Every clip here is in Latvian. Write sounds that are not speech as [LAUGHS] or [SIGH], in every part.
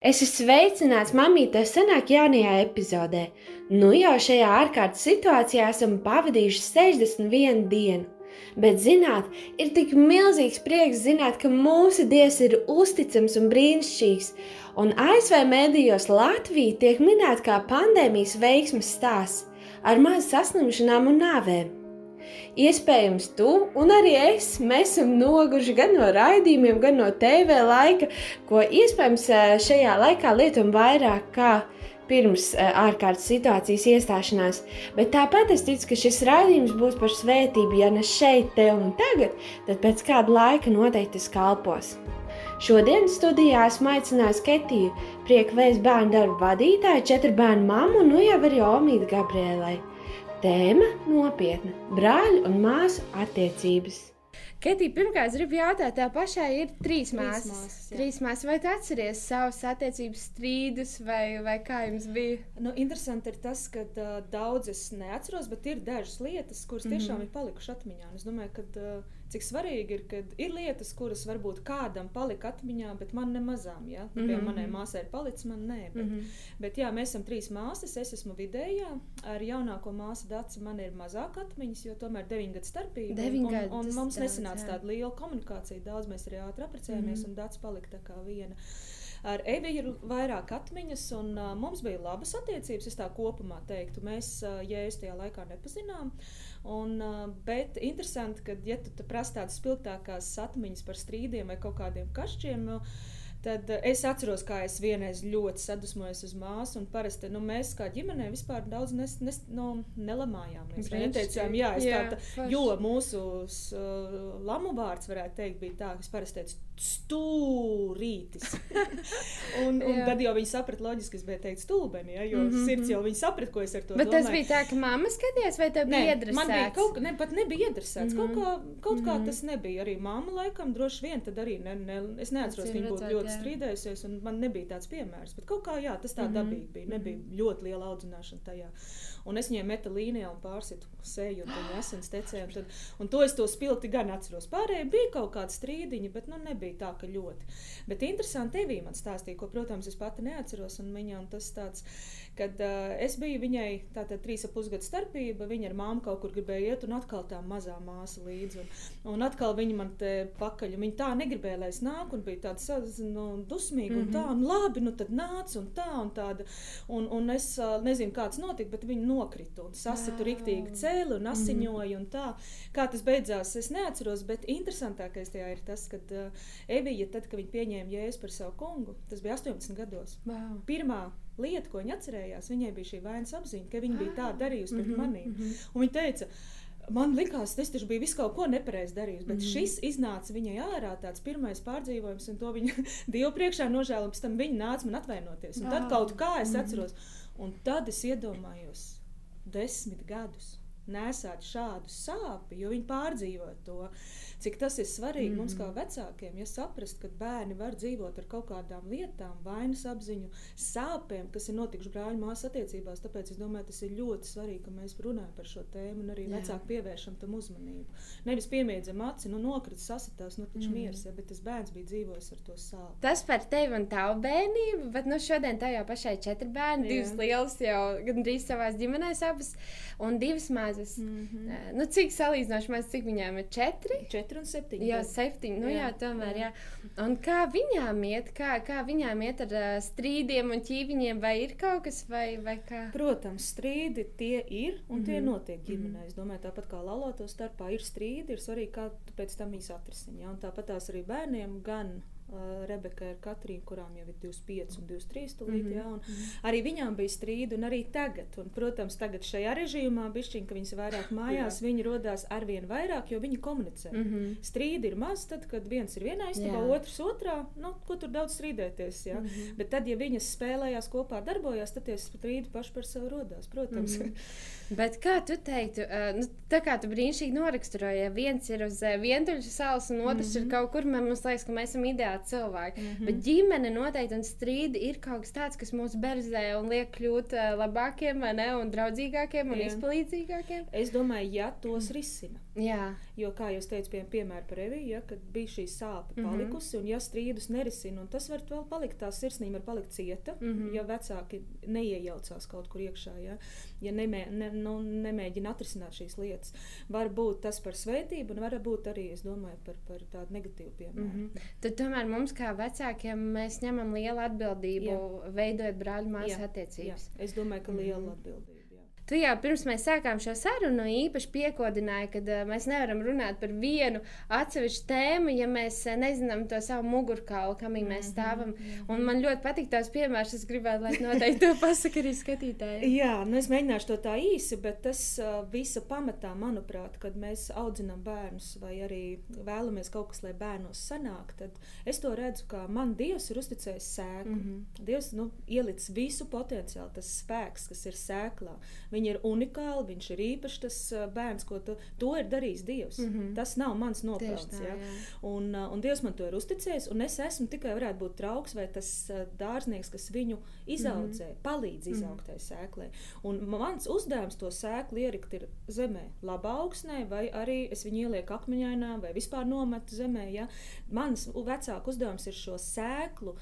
Es esmu sveicināts mamītē senāk jaunajā epizodē. Nu jau šajā ārkārtas situācijā esam pavadījuši 61 dienu. Bet, zināt, ir tik milzīgs prieks zināt, ka mūsu dievs ir uzticams un brīnišķīgs. Un ASV medijos Latvija tiek minēta kā pandēmijas veiksmes stāsts ar maz saslimšanām un nāvēm. Iespējams, tu un arī es esam noguši gan no raidījumiem, gan no TV laika, ko iespējams eh, šajā laikā lietojam vairāk kā pirms uh, ārkārtas situācijas iestāšanās. Bet tāpat es ticu, ka šis raidījums būs par svētību. Ja ne šeit, te un tagad, tad pēc kāda laika noteikti tas kalpos. Šodien studijā esmu aicinājis Ketiju, prieku vēst bērnu darbu vadītāju, četru bērnu mammu un nu jau arī Omīdu Gabrielai. Tēma nopietna - brāļu un māsu attiecības. Ketija, pirmkārt, gribu jautāt, tā pašai ir trīs māsas. Trīs māsas, trīs māsas. Vai tu atceries savus attiecības strīdus, vai, vai kā jums bija? Nu, interesanti ir tas, ka uh, daudzas neatceros, bet ir dažas lietas, kuras tiešām mm -hmm. ir palikušas atmiņā. Es domāju, ka uh, cik svarīgi ir, ka ir lietas, kuras varbūt kādam palika atmiņā, bet man nemazām. Ja? Mm -hmm. Manai māsai ir palicis, man nē. Bet, mm -hmm. bet jā, mēs esam trīs māsas, es esmu vidējā. Ar jaunāko māsu Dāci man ir mazāk atmiņas, jo tomēr 9 gadu starpība. Deviņ un, un, un mums nesanāca tāda liela komunikācija. Daudz mēs arī ātri apprecējāmies, mm -hmm. un Dācis palika tā kā viena. Ar Evi ir vairāk atmiņas, un uh, mums bija labas attiecības. Es tā kopumā teiktu, mēs uh, jēzus tajā laikā nepazinām. Uh, Un, bet interesanti, ka, ja tu prasa tādas spilgtākās atmiņas par strīdiem vai kaut kādiem kašķiem, nu, Tad es atceros, kā es vienreiz ļoti sadusmojos uz māsu. Un parasti nu, mēs kā ģimenē vispār daudz nes, nes, nu, nelamājāmies. Mēs teicām, jā, jā, tā, jo mūsu uh, lamu vārds, varētu teikt, bija tā, ka es parasti teicu, stūrītis. [LAUGHS] un, un tad jau viņi saprata, loģiski, es biju teikt, stulbeni, ja, jo mm -hmm. sirds jau viņi saprata, ko es ar to Bet domāju. Bet tas bija tā, ka mamma skatījās, vai tev bija iedresēts? Man bija kaut, ne, pat nebija iedresēts. Mm -hmm. Kaut, kā, kaut mm -hmm. kā tas nebija. Arī mamma laikam droši vien tad arī, ne, ne, es neatceros, viņa būtu ļoti jā. strīdējusies, un man nebija tāds piemērs. Bet kaut kā, jā, tas tā mm -hmm. dabīgi bija. Nebija mm -hmm. ļoti liela audzināšana tajā. Un es viņai metu līnijā un pārsitu seju, un viņa asins tecēja. Un, tad, un to es to spilti gan atceros. Pārējie bija kaut kādi strīdiņi, bet nu nebija nebija tā, ka ļoti. Bet interesanti tevī man stāstīja, ko, protams, es pati neatceros. Un viņam tas tāds, kad uh, es biju viņai tātad trīs ap pusgadu starpība, viņa ar māmu kaut kur gribēja iet, un atkal tā mazā māsa līdzi. Un, un atkal viņa man te pakaļ, un viņa tā negribēja, lai es nāku, un bija tāda nu, dusmīga, un tā, un labi, nu tad nāc, un tā, un tāda. Un, un es uh, nezinu, kāds notika, bet viņa nokrita un sasitu riktīgi cēli un asiņoja, un tā. Kā tas beidzās, es neatceros, bet interesantākais tajā ir tas, ka uh, Evija, tad, kad viņa pieņēma jēzu par savu kungu, tas bija 18 gados. Wow. Pirmā lieta, ko viņa atcerējās, viņai bija šī vainas apziņa, ka viņa bija tā ah. darījusi pret mm -hmm, maniem. Mm -hmm. Un viņa teica, Man liekas, tas taču bija viss kaut ko nepareizi darījis, bet mm. šis iznāca viņai ārā, tāds pirmais pārdzīvojums, un to viņa [LAUGHS] Dievu priekšā nožēloja. Pēc tam viņa nāca man atvainoties. Un tad kaut kā es mhm. atceros, un tad es iedomājos desmit gadus nesāt šādu sāpju, jo viņi pārdzīvo to cik tas ir svarīgi mm -hmm. mums kā mm-hmm. vecākiem, ja saprast, ka bērni var dzīvot ar kaut kādām lietām, vainas apziņu, sāpēm, kas ir notikušas brāļu māsu attiecībās. Tāpēc es domāju, tas ir ļoti svarīgi, ka mēs runājam par šo tēmu un arī Jā. vecāki pievēršam tam uzmanību. Nevis piemiedzam aci, nu nokrita sasitās, nu taču mm. miers, ja, bet tas bērns bija dzīvojis ar to sāpēm. Tas par tevi un tavu bērnību, bet nu šodien tev jau pašai četri bērni, Jā. divas lielas jau gandrīz savās ģimenēs abas un divas mazas. Mm -hmm. nu, cik salīdzinoši maz, cik viņām ir četri? Četri 4 un 7. Jā, 7. Nu, jā, jā, tomēr. Jā. Un kā viņām iet, kā, kā viņām iet ar uh, strīdiem un ķīviņiem, vai ir kaut kas, vai, vai kā? Protams, strīdi tie ir un mm -hmm. tie mhm. notiek ģimenē. Mm -hmm. Es domāju, tāpat kā laulāto starpā ir strīdi, ir svarīgi, kā pēc tam viņus atrisini. Ja? Un tāpat tās arī bērniem gan Uh, Rebeka ir Katrīna, kurām jau ir 25 un 23 tūlīt, mm -hmm. ja, un -hmm. arī viņām bija strīdi, un arī tagad. Un, protams, tagad šajā režīmā, bišķiņ, ka viņas vairāk mājās, viņi rodās arvien vairāk, jo viņi komunicē. Mm -hmm. Strīdi ir maz, tad, kad viens ir vienā istabā, otrs otrā, nu, ko tur daudz strīdēties, ja? mm -hmm. bet tad, ja viņas spēlējās kopā, darbojās, tad tie strīdi paši par sevi rodās, protams. Mm -hmm. [LAUGHS] Bet kā tu teiktu, uh, nu, tā kā tu brīnišķīgi noraksturoji, ja viens ir uz uh, vientuļa salas un otrs mm -hmm. ir mhm. kaut kur, man liekas, ka mēs esam ideāli cilvēki. Mm -hmm. Bet ģimene noteikti un strīdi ir kaut kas tāds, kas mūs berzē un liek kļūt uh, labākiem, ne, un draudzīgākiem un Jā. izpalīdzīgākiem. Es domāju, ja tos risina. Jā. Jo, kā jau teicu, pie, piemēram, par Eviju, ja, kad bija šī sāpe mm -hmm. palikusi, un ja strīdus nerisina, un tas var vēl palikt, tā sirsnība var palikt cieta, mm -hmm. ja vecāki neiejaucās kaut kur iekšā, ja, ja nemē, ne, nu, nemēģina atrisināt šīs lietas. Var būt tas par svētību, un var būt arī, es domāju, par, par tādu negatīvu piemēru. Mm -hmm. Tad tomēr mums, kā vecākiem, mēs ņemam lielu atbildību, jā. veidojot brāļu māsu attiecības. Jā. Es domāju, ka liela mm -hmm. atbildība. Tu jau pirms mēs sākām šo sarunu īpaši piekodināji, ka uh, mēs nevaram runāt par vienu atsevišķu tēmu, ja mēs uh, nezinām to savu mugurkaulu, kam mm -hmm. mēs stāvam. Mm -hmm. Un man ļoti patīk tās piemērs, es gribētu, lai noteikti to [LAUGHS] pasaka arī skatītāji. Jā, nu es mēģināšu to tā īsi, bet tas uh, visa pamatā, manuprāt, kad mēs audzinām bērnus vai arī vēlamies kaut kas, lai bērnos sanāk, tad es to redzu, ka man Dievs ir uzticējis sēklu. Mm -hmm. Dievs nu, ielicis visu potenciālu, tas spēks, kas ir sēklā. Viņa ir unikāla, viņš ir īpašs tas bērns, ko tu, to ir darījis Dievs. Mm -hmm. Tas nav mans nopelns. Tā, ja? un, un Dievs man to ir uzticējis, un es esmu tikai varētu būt trauks vai tas dārznieks, kas viņu izaudzē, mm -hmm. palīdz mhm. izaugtai mm -hmm. sēklai. Un mans uzdevums to sēklu ierikt ir zemē, labā augsnē, vai arī es viņu ielieku akmeņainā, vai vispār nometu zemē. Ja? Mans vecāku uzdevums ir šo sēklu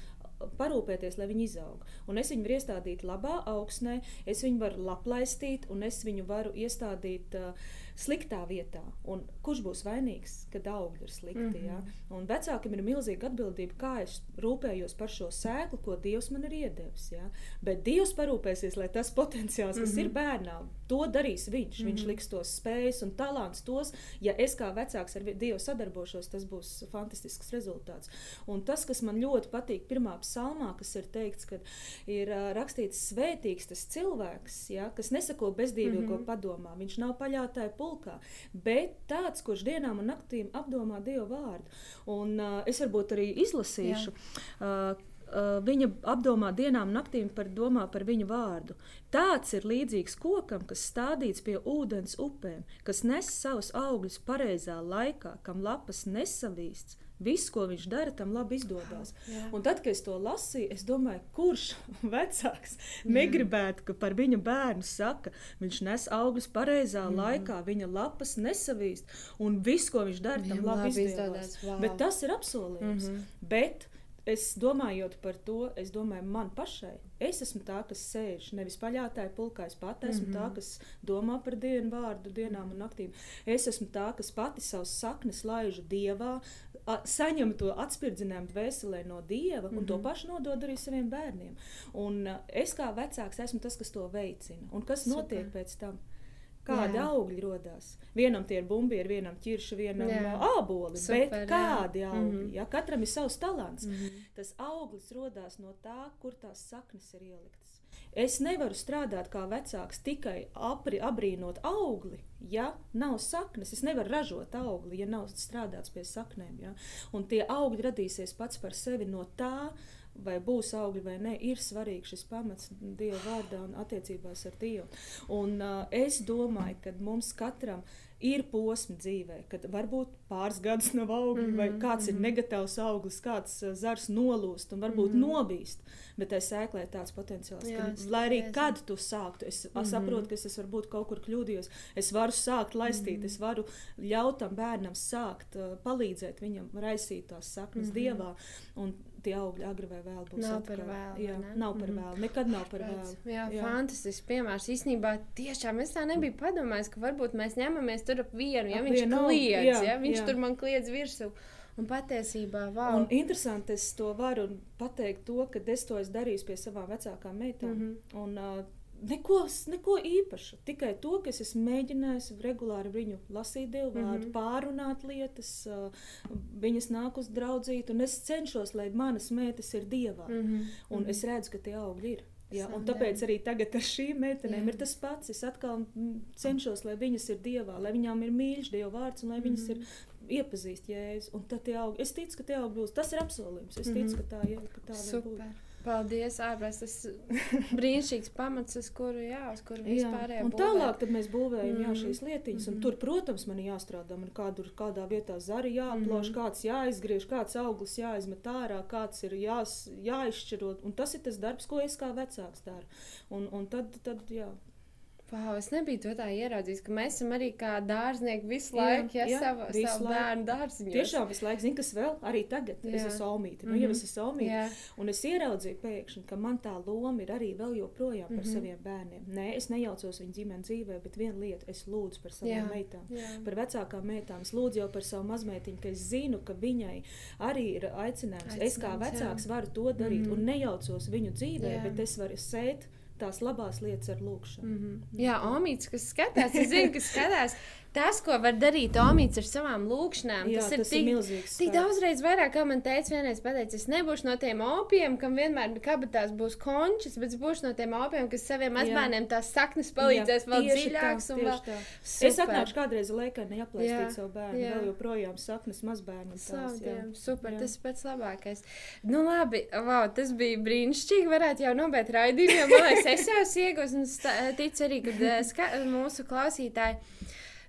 parūpēties, lai viņi izaug. Un es viņu varu iestādīt labā augsnē, es viņu varu laplaistīt, un es viņu varu iestādīt uh, sliktā vietā. Un kurš būs vainīgs, kad augļi ir slikti? Mm -hmm. ja? Un vecākam ir milzīga atbildība, kā es rūpējos par šo sēklu, ko Dievs man ir iedevis. Ja? Bet Dievs parūpēsies, lai tas potenciāls, kas mm -hmm. ir bērnām, to darīs viņš. Mm -hmm. Viņš liks tos spējas un talants tos. Ja es kā vecāks ar Dievu sadarbošos, tas būs fantastisks rezultāts. Un tas, kas man ļoti patīk, pirmā psalmā, kas ir teikts, ka ir uh, rakstīts svētīgs tas cilvēks, ja? kas nesako bezdīvīgo mm -hmm. padomā. Viņš nav paļātāja pulkā pulkā, bet tāds, kurš dienām un naktīm apdomā Dievu vārdu. Un, uh, es varbūt arī izlasīšu. Jā. Uh, viņa apdomā dienām, naktīm par domā par viņa vārdu. Tāds ir līdzīgs kokam, kas stādīts pie ūdens upēm, kas nes savus augļus pareizā laikā, kam lapas nesavīsts, Viss, ko viņš dara, tam labi izdodas. Un tad, kad es to lasīju, es domāju, kurš [LAUGHS] vecāks Jā. negribētu, ka par viņa bērnu saka, viņš nes augļus pareizā Jā. laikā, viņa lapas nesavīst, un viss, ko viņš dara, tam labi, labi izdodas. Wow. Bet tas ir apsolījums. Mm -hmm. Bet es domājot par to, es domāju, man pašai. Es esmu tā, kas sēž nevis paļātāja pulkā, es pati esmu mm -hmm. tā, mhm. kas domā par dienu vārdu, dienām un naktīm. Es esmu tā, kas pati savus saknes laižu dievā, saņem to atspirdzinājumu dvēselē no dieva un mm -hmm. to mhm. pašu nodod arī saviem bērniem. Un es kā vecāks esmu tas, kas to veicina. Un kas Super. notiek pēc tam? Kādi jā. augļi radās? Vienam tie ir bumbiņi, vienam ķirša, vienam āboli. Super, bet kādi jā. augļi? Mm -hmm. ja? Katram ir savs talants. Mm -hmm. Tas auglis radās no tā, kur tās saknes ir ieliktas. Es nevaru strādāt kā vecāks tikai apri, abrīnot augli, ja nav saknes. Es nevaru ražot augli, ja nav strādāts pie saknēm. Ja? Un tie augļi radīsies pats par sevi no tā, vai būs augļi vai nē, ir svarīgs šis pamats Dieva vārdā un attiecībās ar Dievu. Un, uh, es domāju, ka mums katram ir posmi dzīvē, kad varbūt pāris gadus nav augļi, mm -hmm, vai kāds mm -hmm. ir mhm. negatīvs auglis, kāds uh, zars nolūst un varbūt mm -hmm. nobīst. Bet tai sēklē ir tāds potenciāls, Jā, ka, lai arī kad tu sāktu, es mm -hmm. saprotu, ka es varbūt kaut kur kļūdījos. Es varu sākt laistīt, mm -hmm. es varu ļaut tam bērnam sākt, uh, palīdzēt viņam raisīt tās saknes mm -hmm. dievā. Un tie augļi agri vai vēl būs. Nav atkal. par vēlu. Jā, ne? nav par mhm. vēlu. Nekad nav par vēlu. Jā, jā. fantastisks piemērs. Īsnībā tiešām es tā nebiju padomājis, ka varbūt mēs ņemamies tur ap vienu, ja ap viņš vienu, kliedz, jā, ja viņš jā. tur man kliedz virsū. Un patiesībā, wow. Un interesanti, es to varu pateikt, to, ka es to esmu darījis pie savām vecākām meitām. Mm -hmm. un, uh, Neko, neko īpašu, tikai to, ka es esmu mēģinājis regulāri viņu lasīt, dievu vārdu, mm -hmm. pārunāt lietas, uh, viņas nāk uz draudzīt, un es cenšos, lai manas meitas ir dievā. Mm -hmm. Un es redzu, ka tie augļi ir. Ja, un tāpēc arī tagad ar šīm meitenēm Jā. ir tas pats. Es atkal cenšos, lai viņas ir dievā, lai viņām ir mīļš dieva vārds un lai mm -hmm. viņas ir iepazīst jēzus. Un tad tie aug, es ticu, ka tie aug būs. Tas ir apsolījums. Es ticu, mm -hmm. ka tā, ja, ka tā Super. būs. Paldies, ārpēc tas [LAUGHS] brīnišķīgs pamats, uz kuru, jā, uz kuru vispār ir. Un tālāk tad mēs būvējam mm. jā, šīs lietiņas, un mm. tur, protams, man jāstrādā, man kādu, kādā vietā zari jāplauš, mm. kāds jāizgriež, kāds auglis jāizmet ārā, kāds ir jās, jāizšķirot, un tas ir tas darbs, ko es kā vecāks daru. Un, un tad, tad, jā, Wow, es nebiju to tā ieraudzījis, ka mēs esam arī kā dārznieki visu laiku, ja savu, savu bērnu dārziņu. Tiešām visu laiku, zinu, kas vēl arī tagad. Jā. Es esmu omīte, nu mm -hmm. jau es esmu omīte. Jā. Un es ieraudzīju pēkšņi, ka man tā loma ir arī vēl joprojām par mm -hmm. saviem bērniem. Nē, es nejaucos viņu ģimenes dzīvē, bet viena lieta, es lūdzu par savām jā. meitām. Jā. Par vecākām meitām. Es lūdzu jau par savu mazmeitiņu, ka es zinu, ka viņai arī ir aicinājums. aicinājums es kā vecāks jā. varu to darīt mm -hmm. un nejaucos viņu dzīvē, jā. bet es varu sēt tās labās lietas ar lūkšanu. Mm -hmm. Jā, Omīts, kas skatās, es zinu, kas skatās. [LAUGHS] Tas, ko var darīt Omīts ar savām lūkšanām, Jā, tas ir tas tik, milzīgs. Tik daudzreiz vairāk, kā man teica, vienreiz pateica, es nebūšu no tiem opiem, kam vienmēr kabatās būs končas, bet es būšu no tiem opiem, kas saviem mazbērniem tās saknes palīdzēs Jā, vēl dziļāks. Tā, vēl... Es atnākšu kādreiz laikā neaplaistīt savu bērnu, Jā. vēl joprojām saknes mazbērnu. Savdiem, super, Jā. tas ir pats labākais. Nu labi, wow, tas bija brīnišķīgi, varētu jau nobeigt raidījumu, jo man liekas, es jau esmu iegūst un ticu arī, ka mūsu klausītāji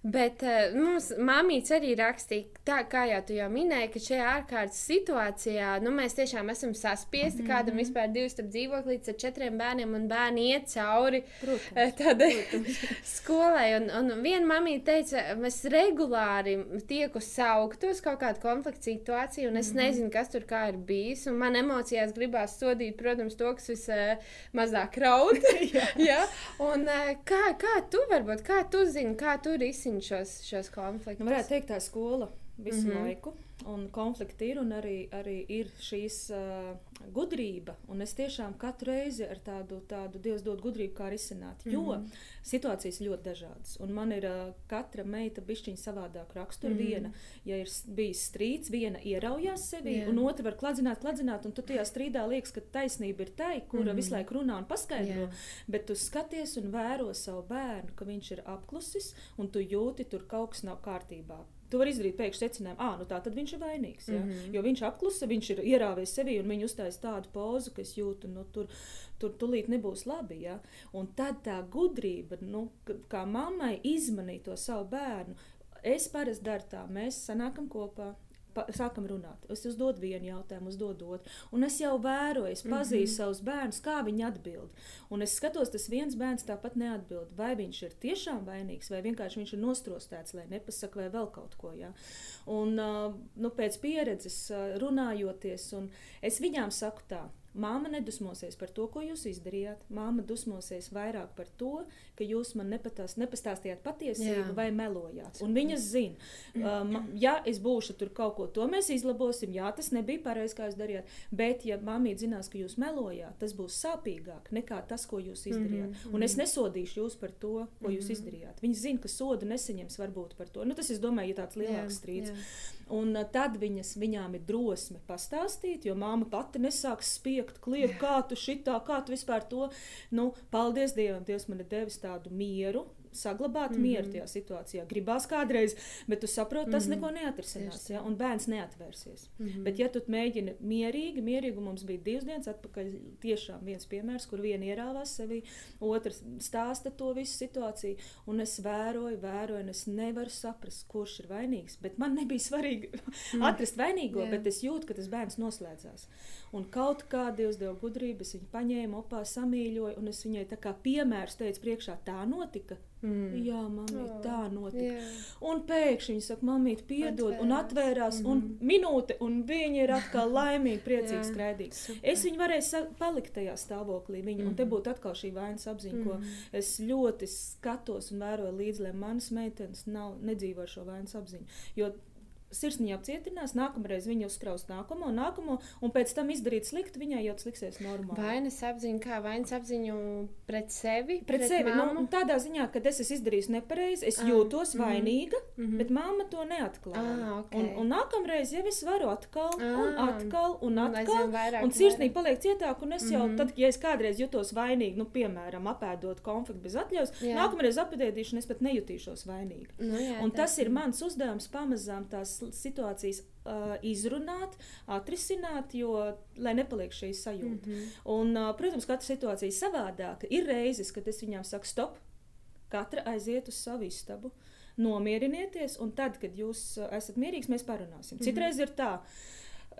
Bet uh, mums māmīts arī rakstīja, tā kā jau tu jau minēji, ka šajā ārkārtas situācijā nu, mēs tiešām esam saspiesti. Mm -hmm. Kādam vispār divi starp dzīvoklītes ar četriem bērniem, un bērni iet cauri protams, eh, tādai [LAUGHS] skolai. Un, un viena mamīte teica, es regulāri tieku sauktu uz kaut kādu konfliktu situāciju, un es mm -hmm. nezinu, kas tur kā ir bijis. Man emocijās gribās sodīt, protams, to, kas vismazāk uh, raud. [LAUGHS] ja? [LAUGHS] un, uh, kā, kā tu varbūt, kā tu zini, kā tu risini? Risina šos, šos konfliktus? Nu, varētu teikt, tā skola visu mm -hmm. laiku un konflikti ir, un arī, arī ir šīs uh, gudrība. Un es tiešām katru reizi ar tādu, tādu Dievs dod gudrību, kā risināt. Jo mm -hmm. situācijas ļoti dažādas. Un man ir uh, katra meita bišķiņa savādāk rakstura. Mm -hmm. Viena, ja ir bijis strīds, viena ieraujās sevi, yeah. un otra var kladzināt, kladzināt, un tu tajā strīdā liekas, ka taisnība ir tai, kura mm -hmm. visu laiku runā un paskaidro. Yeah. Bet tu skaties un vēro savu bērnu, ka viņš ir apklusis, un tu jūti, tur kaut kas nav kārtībā Tu vari izdarīt pēkšņu secinājumu, ah, nu tā tad viņš ir vainīgs. Ja? Mm -hmm. Jo viņš apklusa, viņš ir ierāvis sevi un viņa uztaisīja tādu pozu, ka es jūtu, nu, tur, tur tulīt nebūs labi. Ja? Un tad tā gudrība, nu, kā mammai izmanīt to savu bērnu, es parasti daru tā, mēs sanākam kopā pa, sākam runāt. Es uzdodu vienu jautājumu, uzdodu otru. Un es jau vēroju, es pazīstu mm -hmm. savus bērnus, kā viņi atbild. Un es skatos, tas viens bērns tāpat neatbild. Vai viņš ir tiešām vainīgs, vai vienkārši viņš ir nostrostēts, lai nepasaka, vai vēl kaut ko. Ja? Un uh, nu, pēc pieredzes uh, runājoties, es viņām saku tā. Māma nedusmosies par to, ko jūs izdarījāt. Māma dusmosies vairāk par to, ka jūs man nepatās, nepastāstījāt patiesību Jā. vai melojāt. Un viņas zina, um, ja es būšu tur kaut ko, to mēs izlabosim. Jā, tas nebija pareizi, kā jūs darījāt. Bet, ja māmīte zinās, ka jūs melojāt, tas būs sāpīgāk nekā tas, ko jūs izdarījāt. Mm -hmm. Un es nesodīšu jūs par to, ko mm -hmm. jūs mhm. izdarījāt. Viņi zina, ka sodu nesaņems varbūt par to. Nu, tas, es domāju, ir tāds lielāks strīds. Jā. Un uh, tad viņas, viņām ir drosme pastāstīt, jo māma pati nesāks spiegt, kliegt, [LAUGHS] kā tu šitā, kā tu vispār to. Nu, paldies Dievam, Dievs man ir devis tādu mieru, saglabāt mm -hmm. mieru tajā situācijā. Gribās kādreiz, bet tu saproti, tas mm -hmm. neko neatrisinās, ja? un bērns neatvērsies. Mm -hmm. Bet, ja tu mēģini mierīgi, mierīgi mums bija divas dienas atpakaļ, tiešām viens piemērs, kur viena ierāvās sevī, otrs stāsta to visu situāciju, un es vēroju, vēroju, un es nevaru saprast, kurš ir vainīgs. Bet man nebija svarīgi mm. atrast vainīgo, yeah. bet es jūtu, ka tas bērns noslēdzās. Un kaut kā Dievs deva gudrību, es viņu paņēmu, opā samīļoju, un es viņai tā kā piemērs teicu priekšā, tā notika. Mm. Jā, mamma, oh, tā notika. Yeah. Un pēkšņi viņa saka, mamīt, piedod, atvērās. un atvērās, mm. un minūte, un viņa ir atkal [LAUGHS] laimīga, priecīga, yeah. skraidīga. Es viņu varēju palikt tajā stāvoklī, viņa, mm. un te mm. būtu atkal šī vainas apziņa, mm. ko es ļoti skatos un vēroju līdzi, lai manas meitenes nav, nedzīvo ar šo vainas apziņu. Jo sirsniņa apcietinās, nākamreiz viņa uzkraus nākamo, nākamo, un pēc tam izdarīt slikti, viņai jau liksies normāli. Vainas apziņa, kā vainas apziņu pret sevi? Pret, pret sevi, nu, tādā ziņā, ka es esmu izdarījis nepareizi, es ah, jūtos mm, vainīga, mm -hmm. bet mamma to neatklāja. Ah, okay. un, un nākamreiz jau es varu atkal, ah, un atkal, un atkal, un, vairāk, un sirsnīgi paliek cietāk, un es jau, mm -hmm. tad, ja es kādreiz jutos vainīgi, nu, piemēram, apēdot konfliktu bez atļaus, jā. nākamreiz apēdīšu, un es pat nejutīšos vainīgi. Nu, jā, un tas ir mans uzdevums pamazām tās situācijas uh, izrunāt, atrisināt, jo, lai nepaliek šī sajūta. Mm -hmm. Un, uh, protams, katra situācija ir savādāka. Ir reizes, kad es viņām saku, stop, katra aiziet uz savu istabu, nomierinieties, un tad, kad jūs esat mierīgs, mēs parunāsim. Mm -hmm. Citreiz ir tā.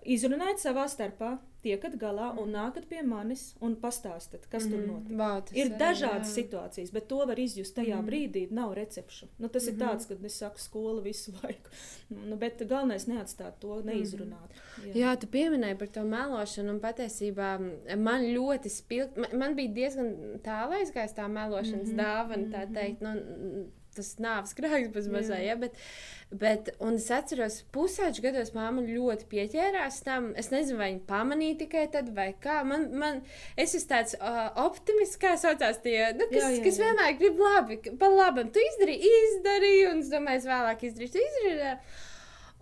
Izrunājiet savā starpā, tiekat galā un nākat pie manis un pastāstat, kas mm -hmm. tur Mhm. notiek. Vau, tas Ir dažādas jā. situācijas, bet to var izjust tajā mm Mhm. -hmm. brīdī. Nav recepšu. Nu, tas mm -hmm. ir tāds, kad es saku skolu visu [LAUGHS] laiku. Nu, bet galvenais neatstāt to neizrunāt. Jā. Jā, tu pieminēji par to melošanu, un patiesībā man ļoti spilgti, man, man bija diezgan tālu aizgājis tā melošanas mm Mhm, -hmm, dāvana, tā mhm. teikt. Nu, Tas nāves grāmatas bez mazā, ja, bet, bet, un es atceros, pusauģis gados māma ļoti pieķērās tam. Es nezinu, vai viņa pamanīja tikai tad, vai kā. Man, man, es esmu tāds uh, optimists, kā saucās tie, nu, kas, Jā, jā, jā, kas vienmēr grib labi, pa labam. Tu izdarīji, izdarīji, un es domāju, es vēlāk izdarīšu, tu izdarīji.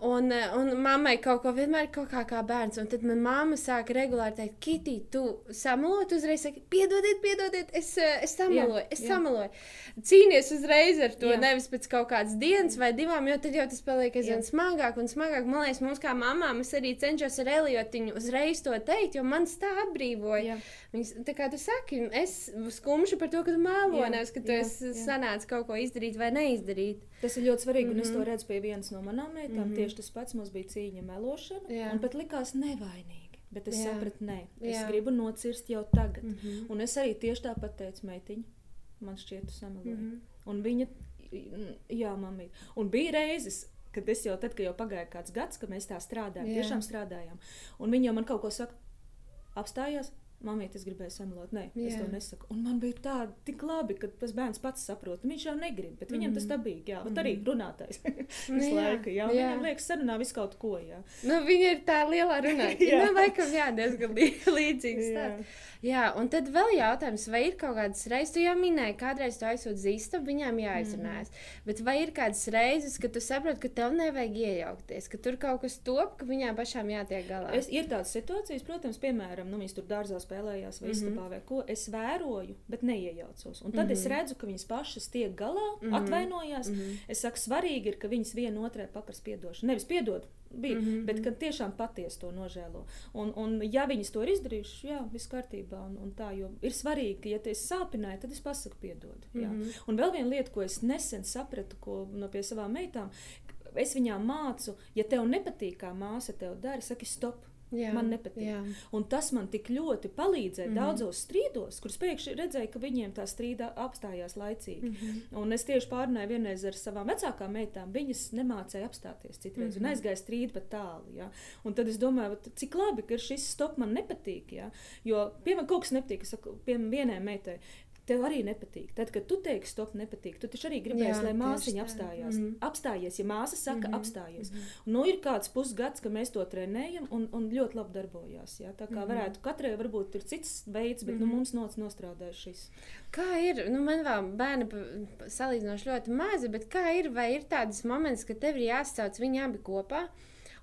Un, eh, un mammai kaut ko vienmēr ir kaut kā, kā bērns. Un tad manā mamma sāka regulāri teikt, Kitī, tu samalot, uzreiz saki, piedodiet, piedodiet, es, eh, es samaloju, es jā. samaloju. Cīnies uzreiz ar to, Jā. nevis pēc kaut kādas dienas vai divām, jo tad jau tas paliek aizvien smagāk un smagāk. Man liekas, mums kā mamām, es arī cenšos ar Eliotiņu uzreiz to teikt, jo man tā atbrīvoja. Viņas, tā kā tu saki, es skumšu par to, ka tu mēlo, nevis, ka tu jā, esi sanācis kaut ko izdarīt vai neizdarīt. Tas ir ļoti svarīgi, un es to Mhm. redzu pie vienas no manām meitām. Mm -hmm. Tieši tas pats mums bija cīņa melošana, Jā. un pat likās nevainīgi. Bet es Jā. sapratu, nē, es Jā. gribu nocirst jau tagad. Mm. -hmm. Un es arī tieši tāpat teicu, meitiņa, man šķiet, tu sameloji. Mm. -hmm. Un viņa, jā, mamma. Un bija reizes, kad es jau, tad, kad jau pagāja kāds gads, kad mēs tā strādājām, Jā. tiešām strādājām. Un viņa jau man kaut ko saka, apstājās. Mamīt, es gribēju samelot. Nē, es Jā. to nesaku. Un man bija tā, tik labi, ka tas bērns pats saprot. Viņš jau negrib, bet viņam tas Mhm. dabīgi. Jā, mm -hmm. arī runātais. [LAUGHS] Nu Visu jā, laiku, jā. jā. Viņam liekas, sarunā visu kaut ko. Jā. Nu, viņa ir tā lielā runātāja. [LAUGHS] Jā. nu, laikam, jā, diezgan lī- [LAUGHS] līdzīgs. Tāds. Jā, un tad vēl jautājums, vai ir kaut kādas reizes, tu jau minēji, kādreiz tu aizsūti zīstu, viņām jāizrunājas. Mm. Bet vai ir kādas reizes, kad tu saproti, ka tev nevajag iejaukties, ka tur kaut kas top, ka viņām pašām jātiek galā? Es, ir tādas situācijas, protams, piemēram, nu, viņas tur dārzā spēlējās vai Mhm. istabā vai ko. Es vēroju, bet neiejaucos. Un tad mm -hmm. es Mhm. redzu, ka viņas pašas tiek galā, mm Mhm. -hmm. atvainojās. Mm Mhm. -hmm. Es saku, svarīgi ir, ka viņas viena otrai paprasa atdošanu. Nevis piedod, bija, mm Mhm, -hmm. bet mhm. ka tiešām patiesi to nožēlo. Un, un ja viņas to ir izdarījušas, jā, viss kārtībā. Un, un tā, jo ir svarīgi, ka, ja tu esi sāpināji, tad es pasaku, piedod. Jā. Mhm. Un vēl viena lieta, ko es nesen sapratu ko, no pie savām meitām, es viņām mācu, ja tev nepatīk, kā māsa tev dara, saki, stop. Jā, man nepatīk. Jā. Un tas man tik ļoti palīdzēja mm. -hmm. daudzos strīdos, kurus pēkšņi redzēju, ka viņiem tā strīda apstājās laicīgi. Mm. -hmm. Un es tieši pārunāju vienreiz ar savām vecākām meitām. Viņas nemācīja apstāties citreiz, mm -hmm. un Mhm. aizgāja strīdi pat tālu. Ja? Un tad es domāju, vat, cik labi, ka šis stop man nepatīk. Ja? Jo, piemēram, kaut kas nepatīk. Es saku, piemēram, vienai meitai. Tev arī nepatīk. Tad, kad tu teiksi, stop, nepatīk. Tu taču arī gribēsi, Jā, lai māsiņa tā. apstājās. Mm -hmm. Apstājies, ja māsa saka, mm -hmm. apstājies. mhm. Nu, ir kāds pusgads, ka mēs to trenējam, un, un ļoti labi darbojās. Ja? Tā kā Mhm. varētu katrai varbūt ir cits veids, bet mm -hmm. nu, Mhm. mums noc nostrādājas šis. Kā ir? Nu, man vēl bērni salīdzinoši ļoti mazi, bet kā ir? Vai ir tādas moments, ka tev ir jāsauc viņi abi kopā?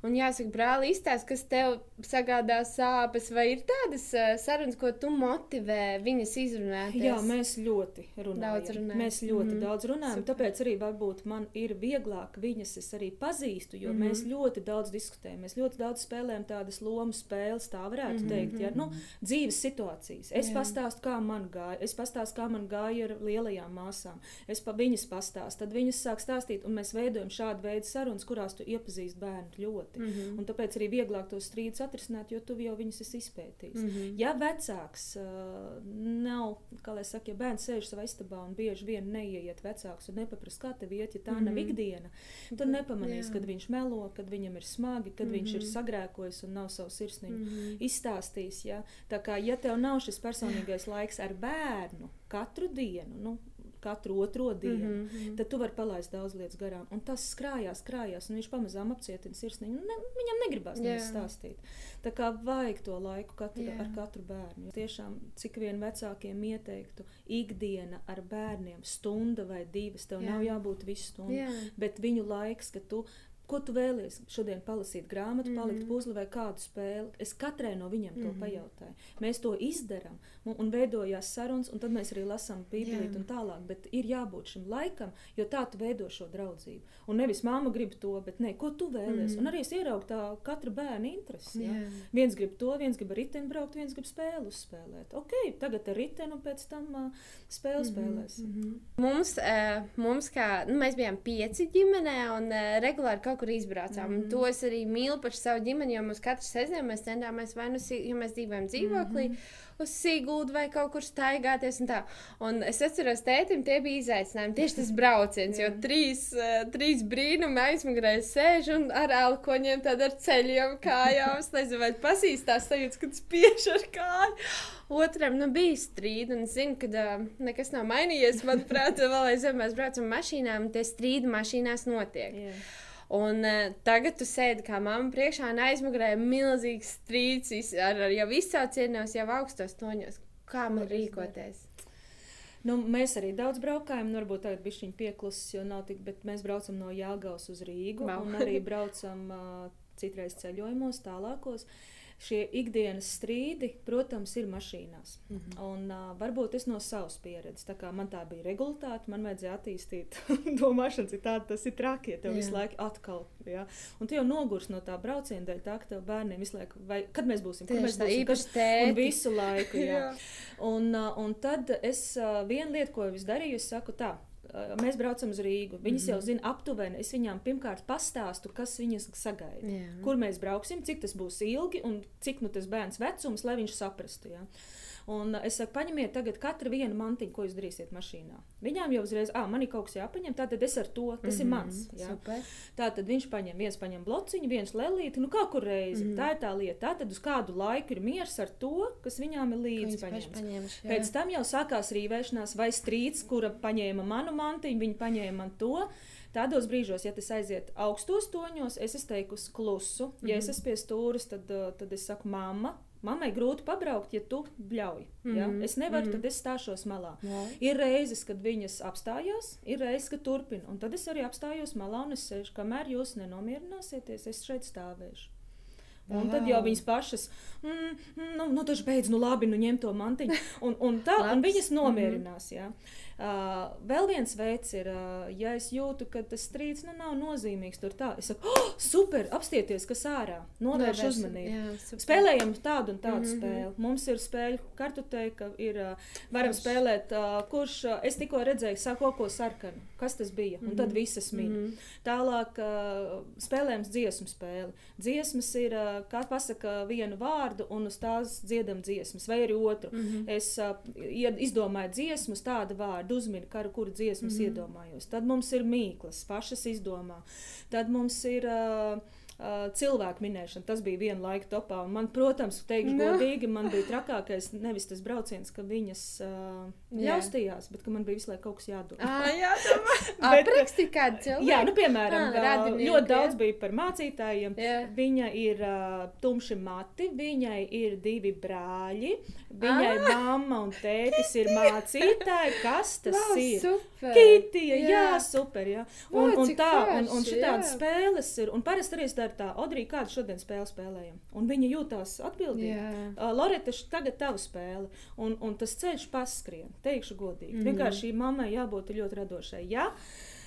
Un jāsaka, brāli, izstāst, kas tev sagādā sāpes, vai ir tādas uh, sarunas, ko tu motivē viņas izrunāties? Jā, mēs ļoti runājam. Daudz runājam. Mēs ļoti mm Mhm. -hmm. daudz runājam. Super. Tāpēc arī varbūt man ir vieglāk viņas es arī pazīstu, jo mm Mhm. -hmm. mēs ļoti daudz diskutējam. Mēs ļoti daudz spēlējam tādas lomu spēles, tā varētu mm Mhm, -hmm. teikt. Ja? Nu, dzīves situācijas. Es Jā. pastāstu, kā man gāja. Es pastāstu, kā man gāja ar lielajām māsām. Es pa viņas pastāstu. Tad viņas sāk stāstīt, un mēs veidojam šādu veidu sarunas, kurās tu iepazīsti bērnu ļoti. Mm Mhm. -hmm. Un tāpēc arī vieglāk tos strīdus atrisināt, jo tu jau viņus esi izpētījis. Mm. -hmm. Ja vecāks uh, nav, kā lai saka, ja bērns sēž savā istabā un bieži vien neieiet vecāks un nepaprasa, kā tev iet, ja tā mm -hmm. nav Mhm. ikdiena, tad nepamanīs, Jā. kad viņš melo, kad viņam ir smagi, kad mm -hmm. viņš ir Mhm. sagrēkojis un nav savu sirsniņu mm. -hmm. izstāstījis. Ja? Tā kā, ja tev nav šis personīgais laiks ar bērnu katru dienu, nu, katru otro dienu, mm Mhm, -hmm. mhm. tad tu vari palaist daudz lietas garām. Un tas krājās, krājās, un viņš pamazām apcietina sirsniņu. Ne, viņam negribas Jā. nevis stāstīt. Tā kā vajag to laiku katru, Jā. ar katru bērnu. Tiešām, cik vien vecākiem ieteiktu, ikdiena ar bērniem, stunda vai divas, tev. Jā. nav jābūt visu stundu. Jā. Bet viņu laiks, kad tu Ko tu vēlies šodien palasīt grāmatu, palikt mm -hmm. puzli vai kādu spēli? Es katrai no viņiem to mm -hmm. pajautāju. Mēs to izdarām un, un veidojās sarunas, un tad mēs arī lasām bībeli un tālāk. Bet ir jābūt šim laikam, jo tā tu veido šo draudzību. Un nevis māma grib to, bet ne, ko tu vēlies. Mm. Un arī es ieraugu tā katra bērna interesi. Ja? Viens grib to, viens grib riteni braukt, viens grib spēli uzspēlēt. Ok, tagad ar riteni un pēc tam uh, spēli mm spēlēs. Mm -hmm. Mums, uh, mums kā, nu, mēs bijām pieci ģimenē un uh, regulāri kaut kur izbraucām. Mm. To es arī mīlu par savu ģimeni, jo mums katru sestdienu mēs centāmies vai nu, ja mēs dzīvojam dzīvoklī. Mm -hmm uz Sigūdu vai kaut kur staigāties. Un tā. un es atceros, tētim tie bija izaicinājumi. Tieši tas brauciens, jo trīs, uh, trīs brīnumi aizmugurē sēž un ar alkoņiem, tad ar ceļiem [LAUGHS] kājām. Es nezinu, vai pasīs tās sajūtas, kad spiež ar kāju. Otram nu, bija strīdi, un es zinu, ka uh, nekas nav mainījies. Manuprāt, vēl aizvien mēs braucam mašīnām, un tie strīdi mašīnās notiek. Yeah. Un uh, tagad tu sēdi kā mamma priekšā un aizmugurē milzīgs strīds ar, ar jau izsaucienos, jau augstos toņos. Kā man rīkoties? Nu, mēs arī daudz braukājam, nu, varbūt tagad bija viņa pieklusis, jo nav tik, bet mēs braucam no Jāgaus uz Rīgu wow. un arī [LAUGHS] braucam uh, citreiz ceļojumos tālākos. Uh, šie ikdienas strīdi, protams, ir mašīnās. Mm -hmm. Un, uh, varbūt es no savas pieredzes, tā kā man tā bija regulāta, man vajadzēja attīstīt [LAUGHS] domāšanu, cik tāda tas ir traki, ja tev Jā. visu laiku atkal. Ja? Un tu jau nogurs no tā brauciena dēļ, tā ka tev bērniem visu laiku, vai kad mēs būsim, kad mēs būsim, kas, un visu laiku. Jā. [LAUGHS] jā. Un, uh, un tad es uh, vienu lietu, ko es darīju, es saku tā mēs braucam uz Rīgu. Viņas mm -hmm. jau mhm. zina aptuveni. Es viņām pirmkārt pastāstu, kas viņas sagaida. Yeah. Kur mēs brauksim, cik tas būs ilgi un cik nu tas bērns vecums, lai viņš saprastu. Ja. Un es saku, paņemiet tagad katru vienu mantiņu, ko jūs darīsiet mašīnā. Viņām jau uzreiz, ah, man ir kaut kas jāpaņem, tātad es ar to, tas mm -hmm. ir mhm, mans. Jā. Super. Tātad viņš paņem, viens paņem blociņu, viens lelīti, nu kā kur reizi. Mm -hmm. Tā ir tā lieta. Tātad uz kādu laiku ir miers ar to, kas viņām ir līdzi paņemts. Pēc tam jau sākās rīvēšanās vai strīds, kura paņēma manu mantiņu, viņa paņēma man to. Tādos brīžos, ja tas aiziet augstos toņos, es esmu teikusi klusu. Ja mm -hmm. es esmu pie stūres, tad, tad es saku, mamma, Mammai grūti pabraukt, ja tu bļauj. Mm -hmm. ja? Mhm. Es nevaru, mm -hmm. tad es stāšos malā. Jā. Ir reizes, kad viņas apstājās, ir reizes, kad turpina. Un tad es arī apstājos malā un es sēžu, kamēr jūs nenomierināsieties, es šeit stāvēšu. Un wow. tad jau viņas pašas, mm, mm, nu, nu taču beidz, nu labi, nu ņem to mantiņu. Un, un tā, un viņas nomierinās. Mm -hmm. Uh, vēl viens veids ir, uh, ja es jūtu, ka tas strīds nu, nav nozīmīgs. Tur tā, es saku, oh, super, apstieties, kas ārā, novērš uzmanību. Jā, Spēlējam tādu un tādu mm -hmm. spēli. Mums ir spēļu kartoteka, ir, uh, varam kurš? spēlēt, uh, kurš uh, es tikko redzēju, sāko ko sarkanu. Kas tas bija? Mm -hmm. Un tad mhm. visas min. Mm -hmm. Tālāk uh, spēlējam dziesmu spēli. Dziesmas ir, uh, kā pasaka vienu vārdu un uz tās dziedam dziesmas, vai arī otru. Mm -hmm. Es uh, izdomāju dziesmas tādu vārdu vārdu uzmini, kuru, kuru dziesmas mm -hmm. iedomājos. Tad mums ir mīklas, pašas izdomā. Tad mums ir. Uh, Uh, cilvēku minēšana. Tas bija viena laika topā. Un man, protams, teikšu, no. godīgi, man bija trakākais nevis tas brauciens, ka viņas uh, ļaustījās, bet ka man bija visu laiku kaut kas jādod. Ah, jā, [LAUGHS] bet rakstīt kādu cilvēku. Jā, nu, piemēram, ah, radinieki, ļoti daudz jā. bija par mācītājiem. Jā. Viņa ir uh, tumši mati, viņai ir divi brāļi, viņai ah. mamma un tētis ir mācītāji. Kas [LAUGHS] tas wow, ir? Super. Kitija, jā. jā, super, jā. Un, o, un tā, un, un šitādas spēles ir, un parasti arī es dara tā, Odrija, kādu šodien spēli spēlējam? Un viņa jūtās atbildīga. Uh, Loreta, tagad tava spēle. Un, un tas ceļš paskrien, teikšu godīgi. Mm -hmm. Vienkārši mammai jābūt ļoti radošai. Ja?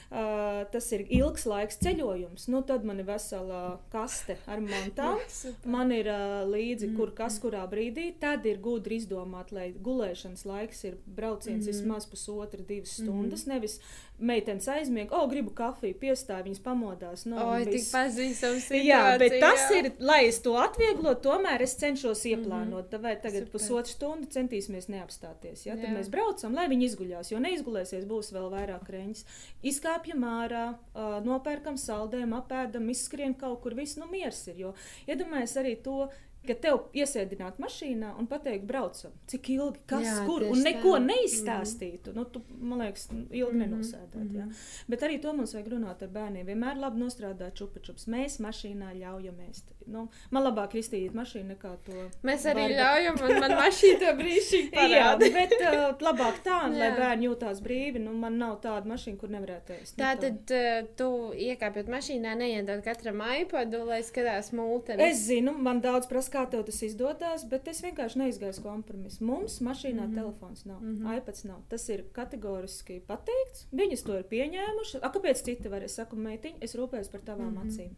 Uh, tas ir ilgs laiks ceļojums. Nu, tad man ir vesela kaste ar mantām. [LAUGHS] man ir uh, līdzi, kur kas kurā brīdī. Tad ir gudri izdomāt, lai gulēšanas laiks ir brauciens mm -hmm. vismaz pusotra, divas stundas. Mm -hmm. Nevis meitenes aizmiega, oh, gribu kafiju, piestāju, viņas pamodās. No, Oi, tik pazīstams. Jā, bet tas jā. ir, lai es to atvieglotu, tomēr es cenšos ieplānot. Mm -hmm. Vai tagad Super. pusotru stundu centīsimies neapstāties. Ja? Tad jā. mēs braucam, lai viņi izguļās, jo neizgulēsies, būs vēl vairāk reņģis. Izkāpjam ārā, uh, nopērkam saldējumu, apēdam, izskrien kaut kur, viss nu miers ir. Jo iedomājies arī to ka tev iesēdināt mašīnā un pateikt, braucam, cik ilgi, kas, Jā, kur, un neko tā. neizstāstītu. Nu, tu, man liekas, ilgi Mhm, nenosēdēt. Mm -hmm. Bet arī to mums vajag runāt ar bērniem. Vienmēr labi nostrādāt čupačups. Mēs mašīnā ļaujam ēst. Nu, man labāk iztīrīt mašīnu nekā to. Mēs arī barbe- ļaujam, un man mašīna brīnišķīgi [LAUGHS] Jā, parāda. bet uh, labāk tā, lai Jā. bērni jūtās brīvi. Nu, man nav tāda mašīna, kur nevarētu ēst. Tā tad uh, tu iekāpjot mašīnā, neiedod katram iPadu, lai skatās mūteni. Es zinu, man daudz prasa, kā tev tas izdodas, bet es vienkārši neizgāju kompromisu. Mums mašīnā mm -hmm. telefons nav, mm -hmm. iPads nav. Tas ir kategoriski pateikts. Viņas to ir pieņēmušas. A, kāpēc citi var? Es saku, meitiņ, es rūpējos par tavām mm -hmm. acīm.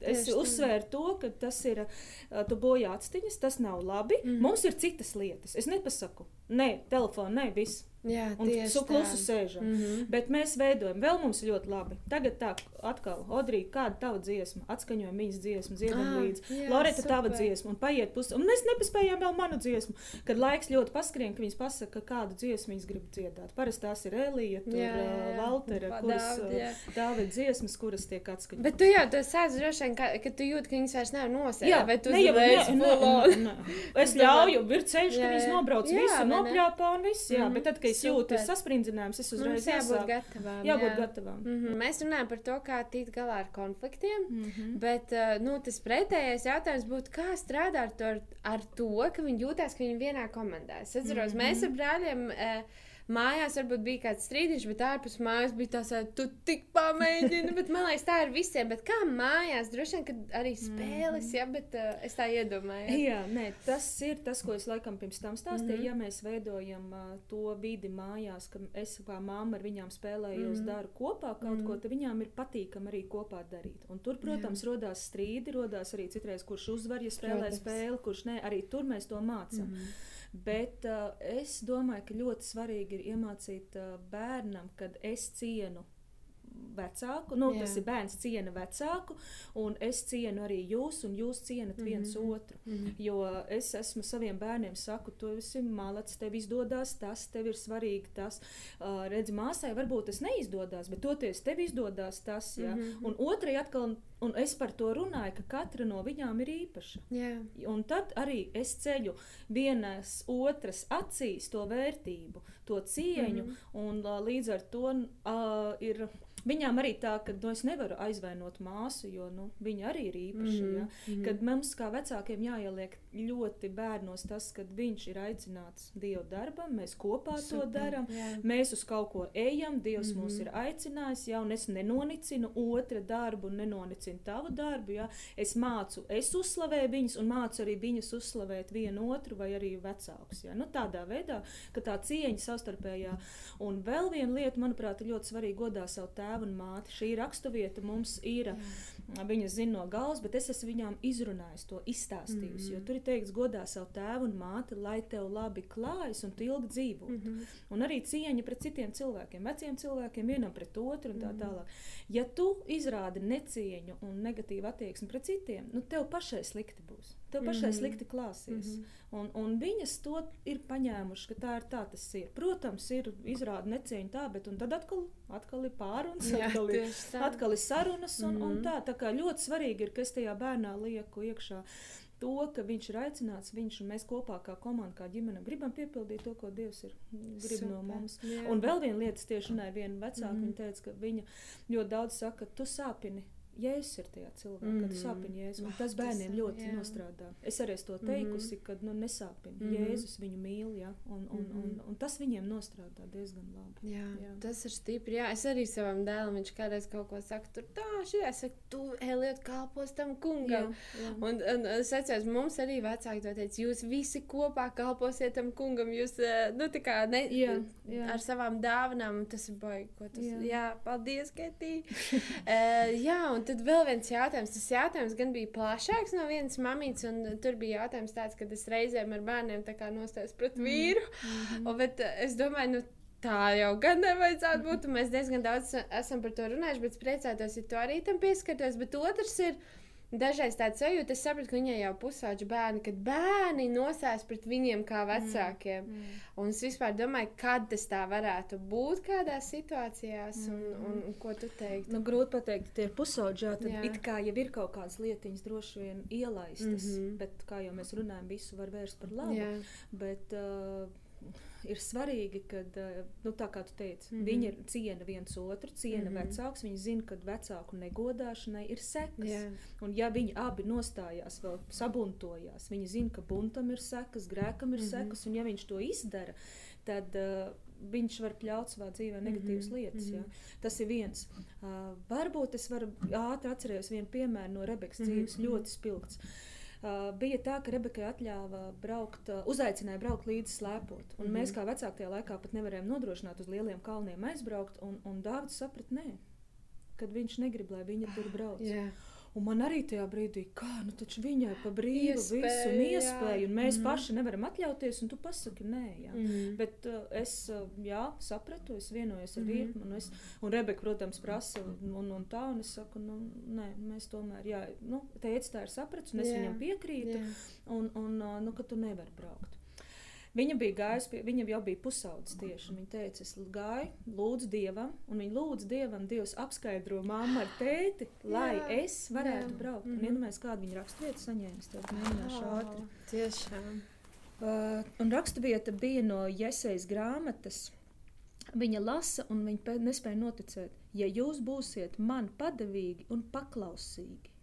Es Tieši uzsvēru to, ka tas ir tu bojā atstiņas, tas nav labi. Mm. Mums ir citas lietas. Es nepasaku, nē, telefonu, nē, viss. Jā, Un su klusu sēžam. Mm. -hmm. Bet mēs veidojam, vēl mums ļoti labi. Tagad tā, atkal, Odrija, kāda tava dziesma? Atskaņojam viņas dziesmu, dziedam Ah, līdzi. jā, Loreta, tava super. dziesma, un paiet pusi. Un mēs nepaspējām vēl manu dziesmu. Kad laiks ļoti paskrien, ka viņas pasaka, kādu dziesmu viņas grib dziedāt. Parasti tās ir Elija, tur Jā, jā. Valtera, Pa- kuras. Dāvida dziesmas, kuras tiek atskaņotas. Bet tu jau tas sāc droši vien, ka, ka tu jūti, ka viņas vairs nav nosēdētas. Jā, vai tu ne jau- ne- ne- ne- ne. Es ļauju, ir ceļš, ka viņas nobrauc Jā, visu, nopļāpā un viss. Jā, Mhm, bet tad, kad es jūtu super. sasprindzinājumus, es uzreiz Mums jābūt gatavām. Jābūt jā. gatavām. Mm -hmm. Mēs runājam par to, kā tikt galā ar konfliktiem. Mm -hmm. Bet uh, nu, tas pretējais jautājums būtu, kā strādāt ar to, ar to ka viņi jūtas, ka viņi vienā komandā. Es atceros, mm -hmm. mēs ar brāļiem. Uh, Mājās varbūt bija kāds strīdiņš, bet ārpus mājas bija tā, ka tu tik pamēģini. bet man liekas, tā ir visiem. Bet kā mājās, droši vien, kad arī spēles, ja, bet uh, es tā iedomājos. Jā, nē, tas ir tas, ko es laikam pirms tam stāstīju. Mm Mhm. -hmm. Ja mēs veidojam uh, to vidi mājās, ka es kā mamma ar viņām spēlējos, mm Mhm. -hmm. daru kopā kaut mm -hmm. ko, tad viņām ir patīkami arī kopā darīt. Un tur, protams, Jā. rodās strīdi, rodās arī citreiz, kurš uzvar, ja spēlē Protams. spēli, kurš nē, arī tur mēs to mācām. Mm -hmm. Bet uh, es domāju, ka ļoti svarīgi ir iemācīt uh, bērnam, kad es cienu vecāku. Nu, Jā. tas ir bērns ciena vecāku, un es cienu arī jūs, un jūs cienat viens Mhm. otru. Mhm. Jo es esmu saviem bērniem saku, tu esi malacis, tev izdodas tas, tev ir svarīgi tas. Uh, redzi, māsai varbūt tas neizdodas, bet toties tev izdodas tas. Ja? Mhm. Un otrai atkal, un es par to runāju, ka katra no viņām ir īpaša. Jā. Un tad arī es ceļu vienas otras acīs to vērtību, to cieņu, mm. -hmm. un uh, līdz ar to uh, ir. Viņām arī tā, ka nu, es nevaru aizvainot māsu, jo nu, viņa arī ir īpaša. Mm -hmm. ja? Mhm. Kad mums kā vecākiem jāieliek ļoti bērnos tas, ka viņš ir aicināts Dieva darbam, mēs kopā Super, to darām. Mēs uz kaut ko ejam, Dievs mm -hmm. mūs Mhm. ir aicinājis, ja, un es nenonicinu otra darbu, nenonicinu tavu darbu. Ja. Es mācu, es uzslavēju viņus, un mācu arī viņus uzslavēt vienu otru, vai arī vecākus. Ja. Nu, tādā veidā, ka tā cieņa savstarpējā. Un vēl viena lieta, manuprāt, ir ļoti svarīga godā savu tēvu un māti. Šī rakstuvieta mums ir. Viņas zina no galvas, bet es esmu viņām izrunājis to, izstāstījis. Mm -hmm. Jo tur ir teikts, godā savu tēvu un māti, lai tev labi klājas un tu ilgi dzīvo. Mm -hmm. Un arī cieņa pret citiem cilvēkiem, veciem cilvēkiem, vienam pret otru un tā Mhm. tālāk. Ja tu izrādi necieņu un negatīvu attieksmi pret citiem, nu tev pašai slikti būs. Tev pašai Mhm. slikti klāsies. Mhm. Un, un viņas to ir paņēmušas, ka tā ir tā tas ir. Protams, ir izrāda necieņa tā, bet tad atkal, atkal ir pārunas, Jā, atkal ir tieši tā. atkal ir sarunas, un, mm -hmm. un Mhm. tā, tā kā ļoti svarīgi ir, ka es tajā bērnā lieku iekšā to, ka viņš ir aicināts, viņš un mēs kopā kā komanda, kā ģimene, gribam piepildīt to, ko Dievs ir grib no Super, mums. jā. Un vēl viena lieta, tieši runāju ar vienu vecāku, mm. -hmm. viņa teica, ka viņa ļoti daudz saka, ka tu sāpini. Jēzus ir tajā cilvēkā, mm kad tu Mhm. sāpini Jēzu. un Ah, Tas tas bērniem ir, ļoti jā. nostrādā. Es arī to teikusi, ka nu, nesāpini. Mhm. Jēzus viņu mīl, ja? un, un, un, Mhm. un tas viņiem nostrādā diezgan labi. Jā, Jā. jā. Tas ir stipri. Jā. Es arī savam dēlam, viņš kādreiz kaut ko saka, tur tā, šī es saku, tu Eliot kalpos tam kungam. jā. Un, un es atceros, mums arī vecāki to teica, jūs visi kopā kalposiet tam kungam, jūs, eh, nu, tā kā ne, Jā, jā. ar savām dāvanām, un tas ir baigi, ko tas Jā. jā. jā, paldies, Ketī. uh, [LAUGHS] jā, un tad vēl viens jautājums. Tas jautājums gan bija plašāks no vienas mamītes, un tur bija jautājums tāds, ka es reizēm ar bērniem nostājos pret vīru, mm -hmm. bet eh, es domāju, nu, Tā jau gan nevajadzētu būt. Mēs diezgan daudz esam par to runājuši, bet es priecātos, ja tu arī tam pieskartos. Bet otrs ir, dažreiz tāds sajūta, es sapratu, ka viņai jau pusauģi bērni, kad bērni nosēs pret viņiem kā mm, vecākiem. Mm, mm. Un es vispār domāju, kad tas tā varētu būt kādās situācijās, un, mm. un, un ko tu teiktu? Nu, grūti pateikt, tie ir pusauģi, tad jā. it kā jau ir kaut kādas lietiņas droši vien ielaistas, mm -hmm. bet kā jau mēs runājam, visu var vērst par labu. Jā. Bet, uh, ir svarīgi, ka, eh, nu, tā kā tu teici, mm -hmm. viņi ciena viens otru, ciena mm -hmm. vecāks. Viņi zina, ka vecāku negodāšanai ir sekas. Yeah. Un, ja viņi abi nostājās, vēl sabuntojās, viņi zina, ka buntam ir sekas, grēkam ir mm -hmm. sekas, un ja viņš to izdara, tad. Uh, viņš var pļaut savā dzīvē negatīvas mm -hmm. lietas. Ja? Tas ir viens. Uh, varbūt es varu ātri atcerēties vienu piemēru no Rebekas mm -hmm. dzīves, ļoti spilgts. Uh, bija tā, ka Rebekai atļāva braukt, uh, uzaicināja braukt līdzi slēpot. Mm -hmm. mēs kā vecāki tajā laikā pat nevarējām nodrošināt uz lieliem kalniem aizbraukt. Un, un Dārvids saprata, nē, kad viņš negrib, lai viņa tur brauc. Yeah. Un man arī tajā brīdī, kā nu, viņai pa brīvu iespēju, visu un iespēju, jā. un mēs mm. paši nevaram atļauties, un tu pasaki, nē, jā. Mm. Bet uh, es uh, jā, sapratu, es vienojos ar mm. vīru, un, es, un Rebeka, protams, prasa, un, un tā, un es saku, nu, nē, mēs tomēr, jā, nu, teica, tā ir saprats, un es jā. viņam piekrītu, jā. un, un uh, nu, ka tu nevari braukt. Viņa bija gājusi, pie, viņa jau bija pusaudzis tieši. Viņa teica, es gāju, lūdzu Dievam, un viņa lūdza Dievam, Dievs apskaidro mammu ar tēti, lai jā, es varētu jā. braukt. Mm -hmm. Iedomājieties, kādu viņa raksturvietu saņēmis, tad mēģināšu oh, ātri. Tiešām. Uh, un raksturvieta bija no Jesejas grāmatas. Viņa lasa, un viņa nespēja noticēt, ja jūs būsiet man padavīgi un paklausīgi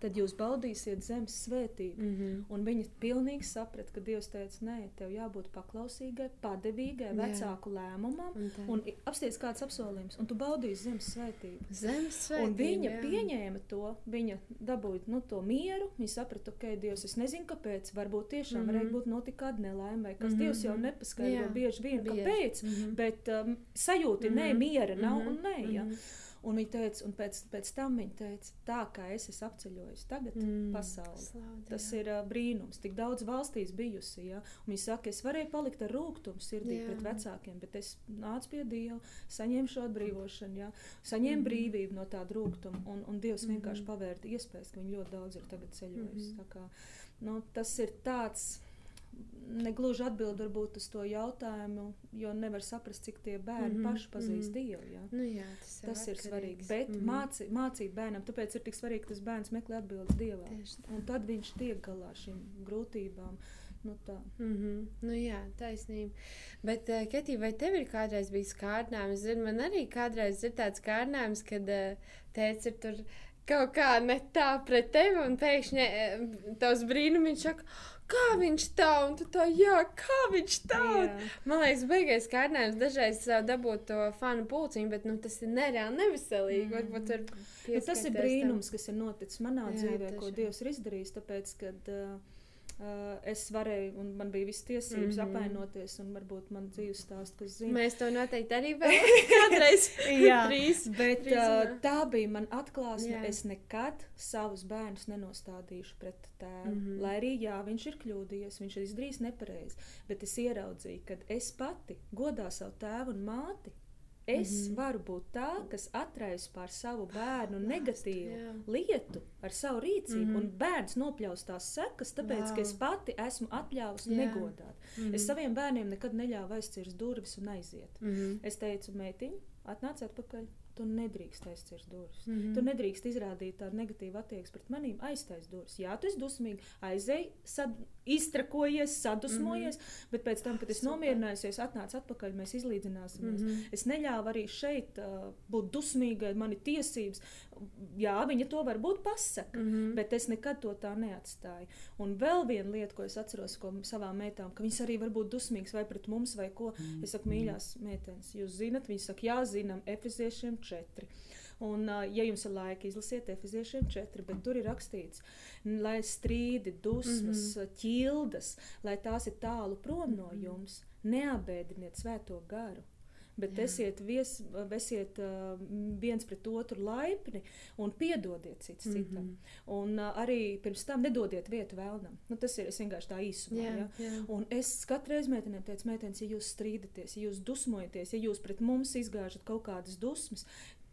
tad jūs baudīsiet zemes svētību. Mm -hmm. Un viņa pilnīgi saprata, ka Dievs teica, nē, tev jābūt paklausīgai, padevīgai, vecāku Jā. lēmumam, un, apsties kāds apsolījums, un tu baudīsi zemes svētību. Zemes svētību. Un viņa jā. pieņēma to, viņa dabūja nu, to mieru, viņa saprata, ok, Dievs, es nezinu, kāpēc, varbūt tiešām mm -hmm. varēja būt notika kāda nelaime, vai kas mm -hmm. Dievs jau nepaskaidro bieži vien, bieži. kāpēc, mm -hmm. bet um, sajūti, mm -hmm. nē, miera nav mm -hmm. un nē. Ja. Mm -hmm. Un viņa teica, un pēc, pēc tam viņa teica, tā kā es esmu apceļojis tagad mm. pasauli. Slaud, tas jā. ir uh, brīnums. Tik daudz valstīs bijusi. Ja? Un viņa saka, es varēju palikt ar rūkumu sirdī jā. pret vecākiem, bet es nācu pie Dieva, saņēmu šo atbrīvošanu, ja? saņēmu mm. brīvību no tāda rūkuma. Un, un Dievs mm. vienkārši pavērta iespējas, ka viņi ļoti daudz ir tagad ceļojis. Mm. Kā, nu, tas ir tāds negluži atbild varbūt uz to jautājumu, jo nevar saprast, cik tie bērni mm -hmm. paši pazīst mm -hmm. Dievu. Ja? Nu, jā, tas, tas ir svarīgi. Bet mm -hmm. māci, mācīt bērnam, tāpēc ir tik svarīgi, ka tas bērns meklē atbildes Dievam. Un tad viņš tiek galā ar šīm grūtībām. Nu, tā. mm -hmm. nu, jā, taisnība. Bet, uh, Ketī, vai tev ir kādreiz bijis kārdinājums? Zinu, man arī kādreiz ir tāds kārdinājums, kad uh, tēvs ir tur kaut kā ne tā pret tevi, un pēkšņi uh, tavs brīnums saka, kā viņš tā, un tu tā, jā, kā viņš tā. Jā. Man liekas, beigās kārdinājums dažreiz dabūt to fanu pulciņu, bet nu, tas ir nereāli neveselīgi. Mm. Varbūt tur ja tas ir brīnums, tam. kas ir noticis manā jā, dzīvē, taču. ko Dievs ir izdarījis, tāpēc, kad uh, Uh, es varēju, un man bija visas tiesības mm -hmm. apvainoties, un varbūt man dzīves stāsts, kas zina. Mēs to noteikti arī vēl [LAUGHS] kādreiz. jā, [LAUGHS] trīs, bet trīs, uh, tā bija man atklāsme. Jā. Es nekad savus bērnus nenostādīšu pret tēvu. Mm -hmm. Lai arī, jā, viņš ir kļūdījies, viņš ir izdarījis nepareizi, bet es ieraudzīju, ka es pati godā savu tēvu un māti Es mm -hmm. varu būt tā, kas atraisa pār savu bērnu negatīvu jā. lietu ar savu rīcību, mm -hmm. un bērns nopļaus tās sekas, tāpēc, wow. ka es pati esmu atļāvusi negodāt. Mm -hmm. Es saviem bērniem nekad neļāvu aizcirst durvis un aiziet. Mm -hmm. Es teicu, meitiņ, atnāc atpakaļ. Tu nedrīkst aizcirst durvis. Mm -hmm. Tu nedrīkst izrādīt tādu negatīvu attieksmi pret maniem, aiztaisīt durvis. Jā, tu esi dusmīgi, aizēji, sad, iztrakojies, sadusmojies, mm -hmm. bet pēc tam, kad es nomierinājusies, atnācu atpakaļ, mēs izlīdzināsimies. Mm -hmm. Es neļāvu arī šeit uh, būt dusmīgai, man ir tiesības. Jā, viņa to varbūt pasaka, mm -hmm. bet es nekad to tā neatstāju. Un vēl viena lieta, ko es atceros ko savām meitām, ka viņas arī var būt dusmīgas vai pret mums vai ko. Mm -hmm. Es saku, mīļās meitenes, jūs zinat, viņas saka, jā, zinām, efeziešiem četri. Un, ja jums ir laika, izlasiet Efeziešiem 4, bet tur ir rakstīts, lai strīdi, dusmas, mm -hmm. ķildas, lai tās ir tālu prom no mhm. jums, neabēdiniet svēto garu bet Jā. esiet, vies, esiet uh, viens pret otru laipni un piedodiet cits mm -hmm. citam. Un uh, arī pirms tam nedodiet vietu vēlnam. Nu, tas ir vienkārši tā īsumā. Jā, ja? jā. Un es katru reizi meitenēm teicu, meitenes, ja jūs strīdaties, ja jūs dusmojaties, ja jūs pret mums izgāžat kaut kādas dusmas,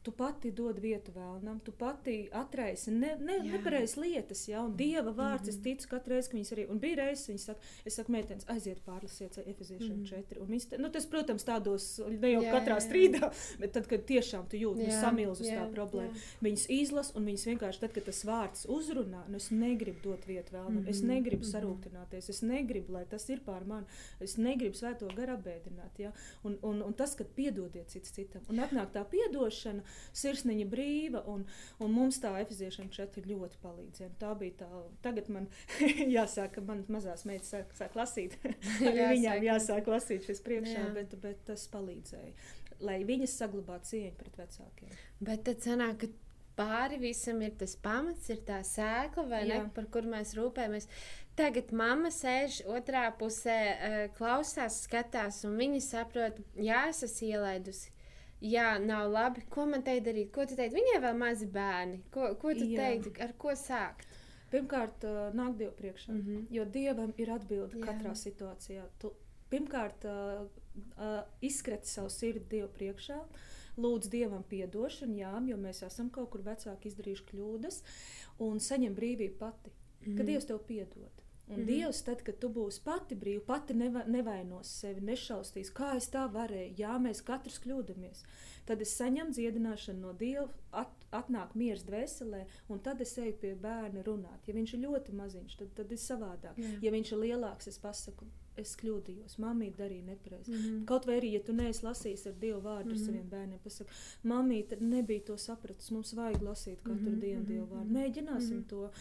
tu pati dod vietu vēlnam, tu pati atraisi ne, ne, nepareizas lietas, ja, un Dieva vārds, mm -hmm. es mhm. ticu katru reizi, ka viņas arī, un bija reizes, viņas saka, es saku, meitenes, aiziet pārlasiet Efeziešiem mm -hmm. 4, un viņas, nu, tas, protams, tādos, ne jau jā, katrā jā, strīdā, jā. bet tad, kad tiešām tu jūti, nu, samilz uz tā problēma, jā. viņas izlas, un viņas vienkārši, tad, kad tas vārds uzrunā, nu, es negribu dot vietu vēlnam, mm -hmm. es negribu mm -hmm. sarūktināties, es negribu, lai tas ir pār mani, es negribu svēto garu apbēdināt, ja, un, un, un tas, kad piedodiet cits citam, un atnāk tā piedošana, sirsniņa brīva, un, un mums tā efeziešana četri ļoti palīdzēja. Tā bija tā, tagad man [LAUGHS] jāsāk, man mazās meitas sāk, sāk lasīt, [LAUGHS] arī viņām jāsāk lasīt šis priekšā, Jā. bet, bet tas palīdzēja, lai viņas saglabātu cieņu pret vecākiem. Bet tad sanāk, ka pāri visam ir tas pamats, ir tā sēkla, ne, par kur mēs rūpējamies. Tagad mamma sēž otrā pusē, uh, klausās, skatās, un viņa saprot, jā, es esmu ielaidusi jā, nav labi. Ko man te darīt? Ko tu teiksi? Viņai vēl mazi bērni. Ko, ko tu jā. teiktu? Ar ko sākt? Pirmkārt, uh, nāk Dievu priekšā. Mm -hmm. Jo Dievam ir atbilde jā. katrā situācijā. Tu, pirmkārt, uh, uh, izskrati savu sirdi Dievu priekšā. Lūdzu Dievam atdošanu, jā, jo mēs esam kaut kur vecāki izdarījuši kļūdas, un saņem brīvību pati, mm -hmm. kad Dievs tev piedod. Un mm -hmm. Dievs, tad, kad tu būsi pati brīva, pati neva, nevainos sevi, nešaustīs, kā es tā varēju, jā, mēs katrs kļūdāmies. Tad es saņemu dziedināšanu no Dieva, at, atnāk miers dvēselē, un tad es eju pie bērna runāt. Ja viņš ir ļoti maziņš, tad, tad ir savādāk. Jā. Ja viņš ir lielāks, es pasaku, es kļūdījos, mamīte darīja nepareizi. Mm -hmm. Kaut vai arī, ja tu neesi lasījis ar Dievu vārdu mm -hmm. saviem bērniem, pasaka, mamīte nebija to sapratusi, mums vajag lasīt katru mm -hmm. dienu Dievu vārdu. Mhm. Mēģināsim mm -hmm. to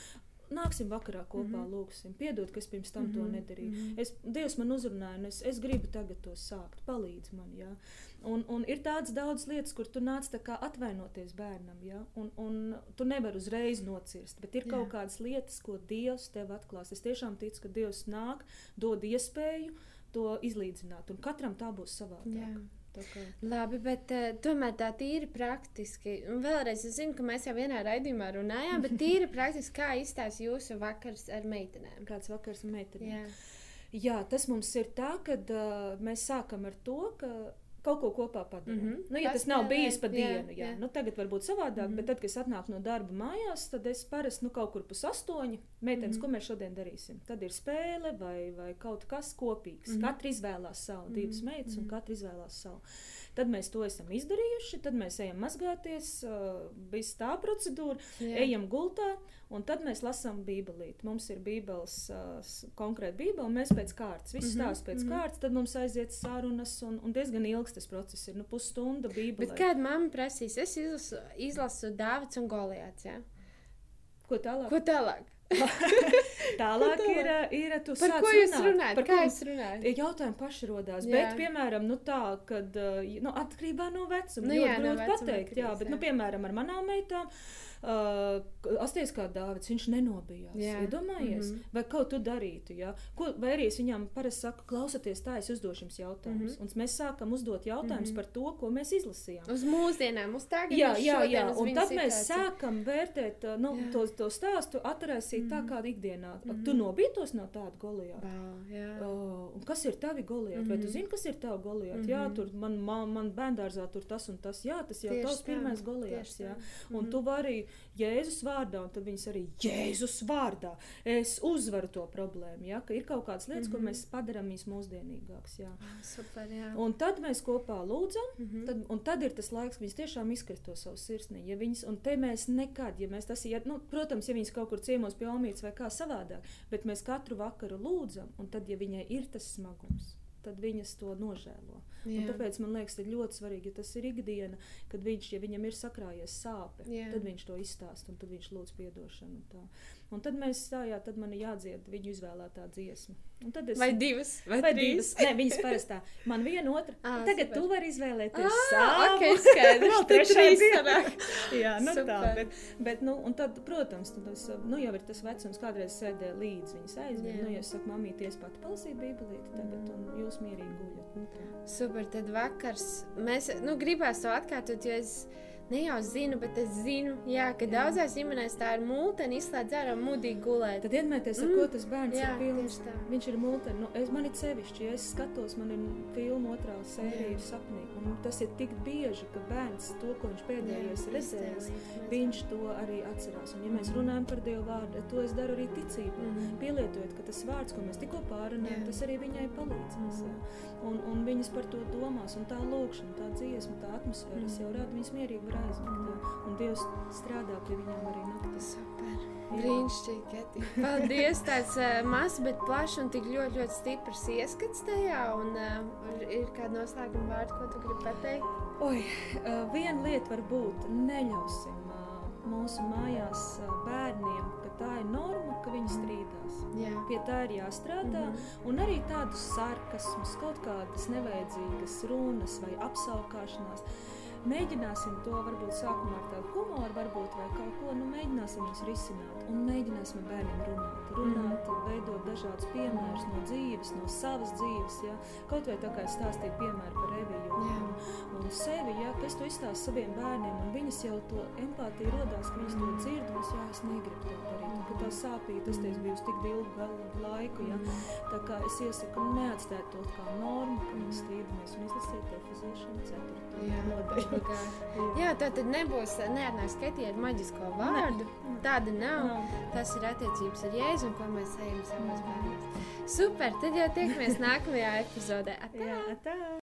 nāksim vakarā kopā, mm -hmm. lūgsim, piedod, ka es pirms tam mm -hmm. to mhm, nedarīju. Mm -hmm. es, Dievs man uzrunāja, un es, es gribu tagad to sākt, palīdz man. Ja? Un, un ir tādas daudzas lietas, kur tu nāc atvainoties bērnam, ja? un, un tu nevari uzreiz nocirst, bet ir Jā. kaut kādas lietas, ko Dievs tev atklās. Es tiešām ticu, ka Dievs nāk, dod iespēju to izlīdzināt, un katram tā būs savādāk. Labi, bet uh, tomēr tā tīri praktiski. Un vēlreiz es zinu, ka mēs jau vienā raidījumā runājām, bet tīri praktiski, kā izstāsta jūsu vakars ar meitenēm? Kāds vakars ar meitenēm? Jā. Jā, tas mums ir tā, ka uh, mēs sākam ar to, ka kaut ko kopā padarīt. Mm -hmm. nu, ja tas nav bijis pa dienu, jā, jā. Jā. Nu, tagad varbūt savādāk, mm -hmm. bet tad, kad es atnāku no darba mājās, tad es parasti nu, kaut kur pus astoņi meitenes, mm -hmm. ko mēs šodien darīsim. Tad ir spēle vai, vai kaut kas kopīgs. Mm -hmm. Katra izvēlās savu, divas mm -hmm. meitas, un mhm. katra izvēlās savu. Tad mēs to esam izdarījuši, tad mēs ejam mazgāties, viss tā procedūra, Jā. ejam gultā, un tad mēs lasām Bībelīti. Mums ir Bībeles konkrēti Bībele, un mēs pēc kārtas, viss -hmm. stāsts pēc mm -hmm. kārtas, tad mums aiziet sarunas, un, un diezgan ilgs tas process ir, nu pusstunda Bībelē. Bet kāda mamma prasīs? Es izlasu, izlasu Dāvids un Goliāts? Ja? Ko tālāk? Ko tālāk? [LAUGHS] Tālāk ir, ir tu par ko jūs runāt, runājat? Par kā jūs runājat? Jautājumi paši rodās. Jā. Bet, piemēram, nu tā, kad, nu, atkarībā no vecuma, nu, jā, ļoti no grūti pateikt, jā, bet, jā. nu, piemēram, ar manām meitām, uh, Uh, asties kā Dāvids, viņš nenobijās. Jā. Iedomājies, mm -hmm. vai kaut ko darītu. Ja? Ko, vai arī es viņam parasti saku, klausieties, tā es uzdošu jums jautājumus. Mm -hmm. Un mēs sākam uzdot jautājumus mm -hmm. par to, ko mēs izlasījām. Uz mūsdienām, uz tagad. Jā, jā, jā. un tad mēs situāciju. sākam vērtēt nu, to, to stāstu, atcerēsīt mm -hmm. tā kā ikdienā. Mm -hmm. Tu nobītos no tāda golijāta. Uh, kas ir tavi goliāti? Mm -hmm. Vai tu mhm. zini, kas ir tavi goliāti? Mm -hmm. Jā, tur man, man, man bērngārzā tur tas un tas. Jā, tas jau tavs pirmais goliāts. Un mm -hmm. tu vari Jēzus vārdā, un tad viņas arī Jēzus vārdā. Es uzvaru to problēmu. Ja? Ka ir kaut kādas lietas, mm -hmm. ko mhm. mēs padarām mūsdienīgākas. Ja? Super, jā. un tad mēs kopā lūdzam, mm -hmm. tad, un tad ir tas laiks, kad viņas tiešām izkrist to savu sirsniņu. Ja viņas, un te mēs nekad, ja mēs tas ir, nu, protams, ja viņas kaut kur ciemos pie omītes vai kā savādāk, bet mēs katru vakaru lūdzam, un tad, ja viņai ir tas smagums, tad viņas to nožēlo. Tāpēc man liekas, ir ļoti svarīgi, ja tas ir ikdiena, kad viņš, ja viņam ir sakrājies sāpe, Jā. tad viņš to izstāsta un tad viņš lūdz atdošanu. Un tad mēs stājām, tad man ir jādzied viņu izvēlētā dziesma. Es, vai divas, vai, vai divas? Nē, viņas parastā. Man viena otra. Ah, tagad super. tu vari izvēlēties ah, savu. Okay, skaidrs, Vēl trešā dienā. Jā, nu super. tā. Bet, bet, nu, un tad, protams, tad es, nu, jau ir tas vecums, kādreiz sēdēju līdzi viņas aizvien. Nu, ja es saku, mamīti, es pati palasīju bībelīti tagad, un jūs mierīgi guļat. Nu, super, tad vakars. Mēs, nu, gribās to atkārtot, jo es ne jau zinu, bet es zinu, jā, ka jā. daudzās ģimenēs tā ir mūtene, izslēdz ārā mudīgi gulēt. Tad iedomājieties, ar mm. ko tas bērns jā, ir pilns. Viņš ir mūtene. Nu, es, man ir sevišķi, ja es skatos, man ir filma otrā sērija ir sapnī. Un tas ir tik bieži, ka bērns to, ko viņš pēdējais ir redzējis, viņš to arī atcerās. Un, ja mēs mm. runājam par Dievu vārdu, to es daru arī ticībā. Mm. Pielietojot, ka tas vārds, ko mēs tikko pārunājam, tas arī viņai palīdzēs. Mm. Un, un viņas par to domās, un tā lūkšana, tā dziesma, tā atmosfēra, mm. jau rada viņas mierīgi var aizmigt. Un Dievs strādā pie viņiem arī naktīs. Brīnišķīgi, Keti. Paldies! Tāds uh, mazs, bet plašs un tik ļoti, ļoti stiprs ieskats tajā. Un, uh, ir kāda noslēguma vārda, ko tu gribi pateikt? Oi, uh, viena lieta var būt, neļausim uh, mūsu mājās uh, bērniem, ka tā ir norma, ka viņi strīdās. Jā. Pie tā ir jāstrādā. Mm -hmm. Un arī tādus sarkasmus, kaut kādas nevajadzīgas runas vai apsaukāšanās Mēģināsim to varbūt sākumā ar tādu humoru, varbūt vai kaut ko, nu mēģināsim viņus risināt un mēģināsim ar bērniem runāt. Runāt, mm. veidot dažādus piemērus no dzīves, no savas dzīves, ja? kaut vai tā kā es stāstīju piemēru par Eviju un, un sevi, ja? ka es to izstāstu saviem bērniem un viņas jau to empātiju rodās, ka viņas to mm. dzird un es, jā, es negribu to darīt, un ka tā sāpīja, tas teiks bijusi tik ilgu laiku, ja? Mm. tā kā es iesaku neatstāt to kā normu, ka mēs strīdamies un izlasīt efezēšanu ceturto nodaļu. [LAUGHS] Jā, tā tad nebūs, neatnāks Ketija ar maģisko vārdu. Ne. Tāda nav. nav. Tas ir attiecības ar Jēzu, un ko mēs ejam savos bērnos. Super, tad jau tiekamies [LAUGHS] nākamajā epizodē. Atā! Jā, atā.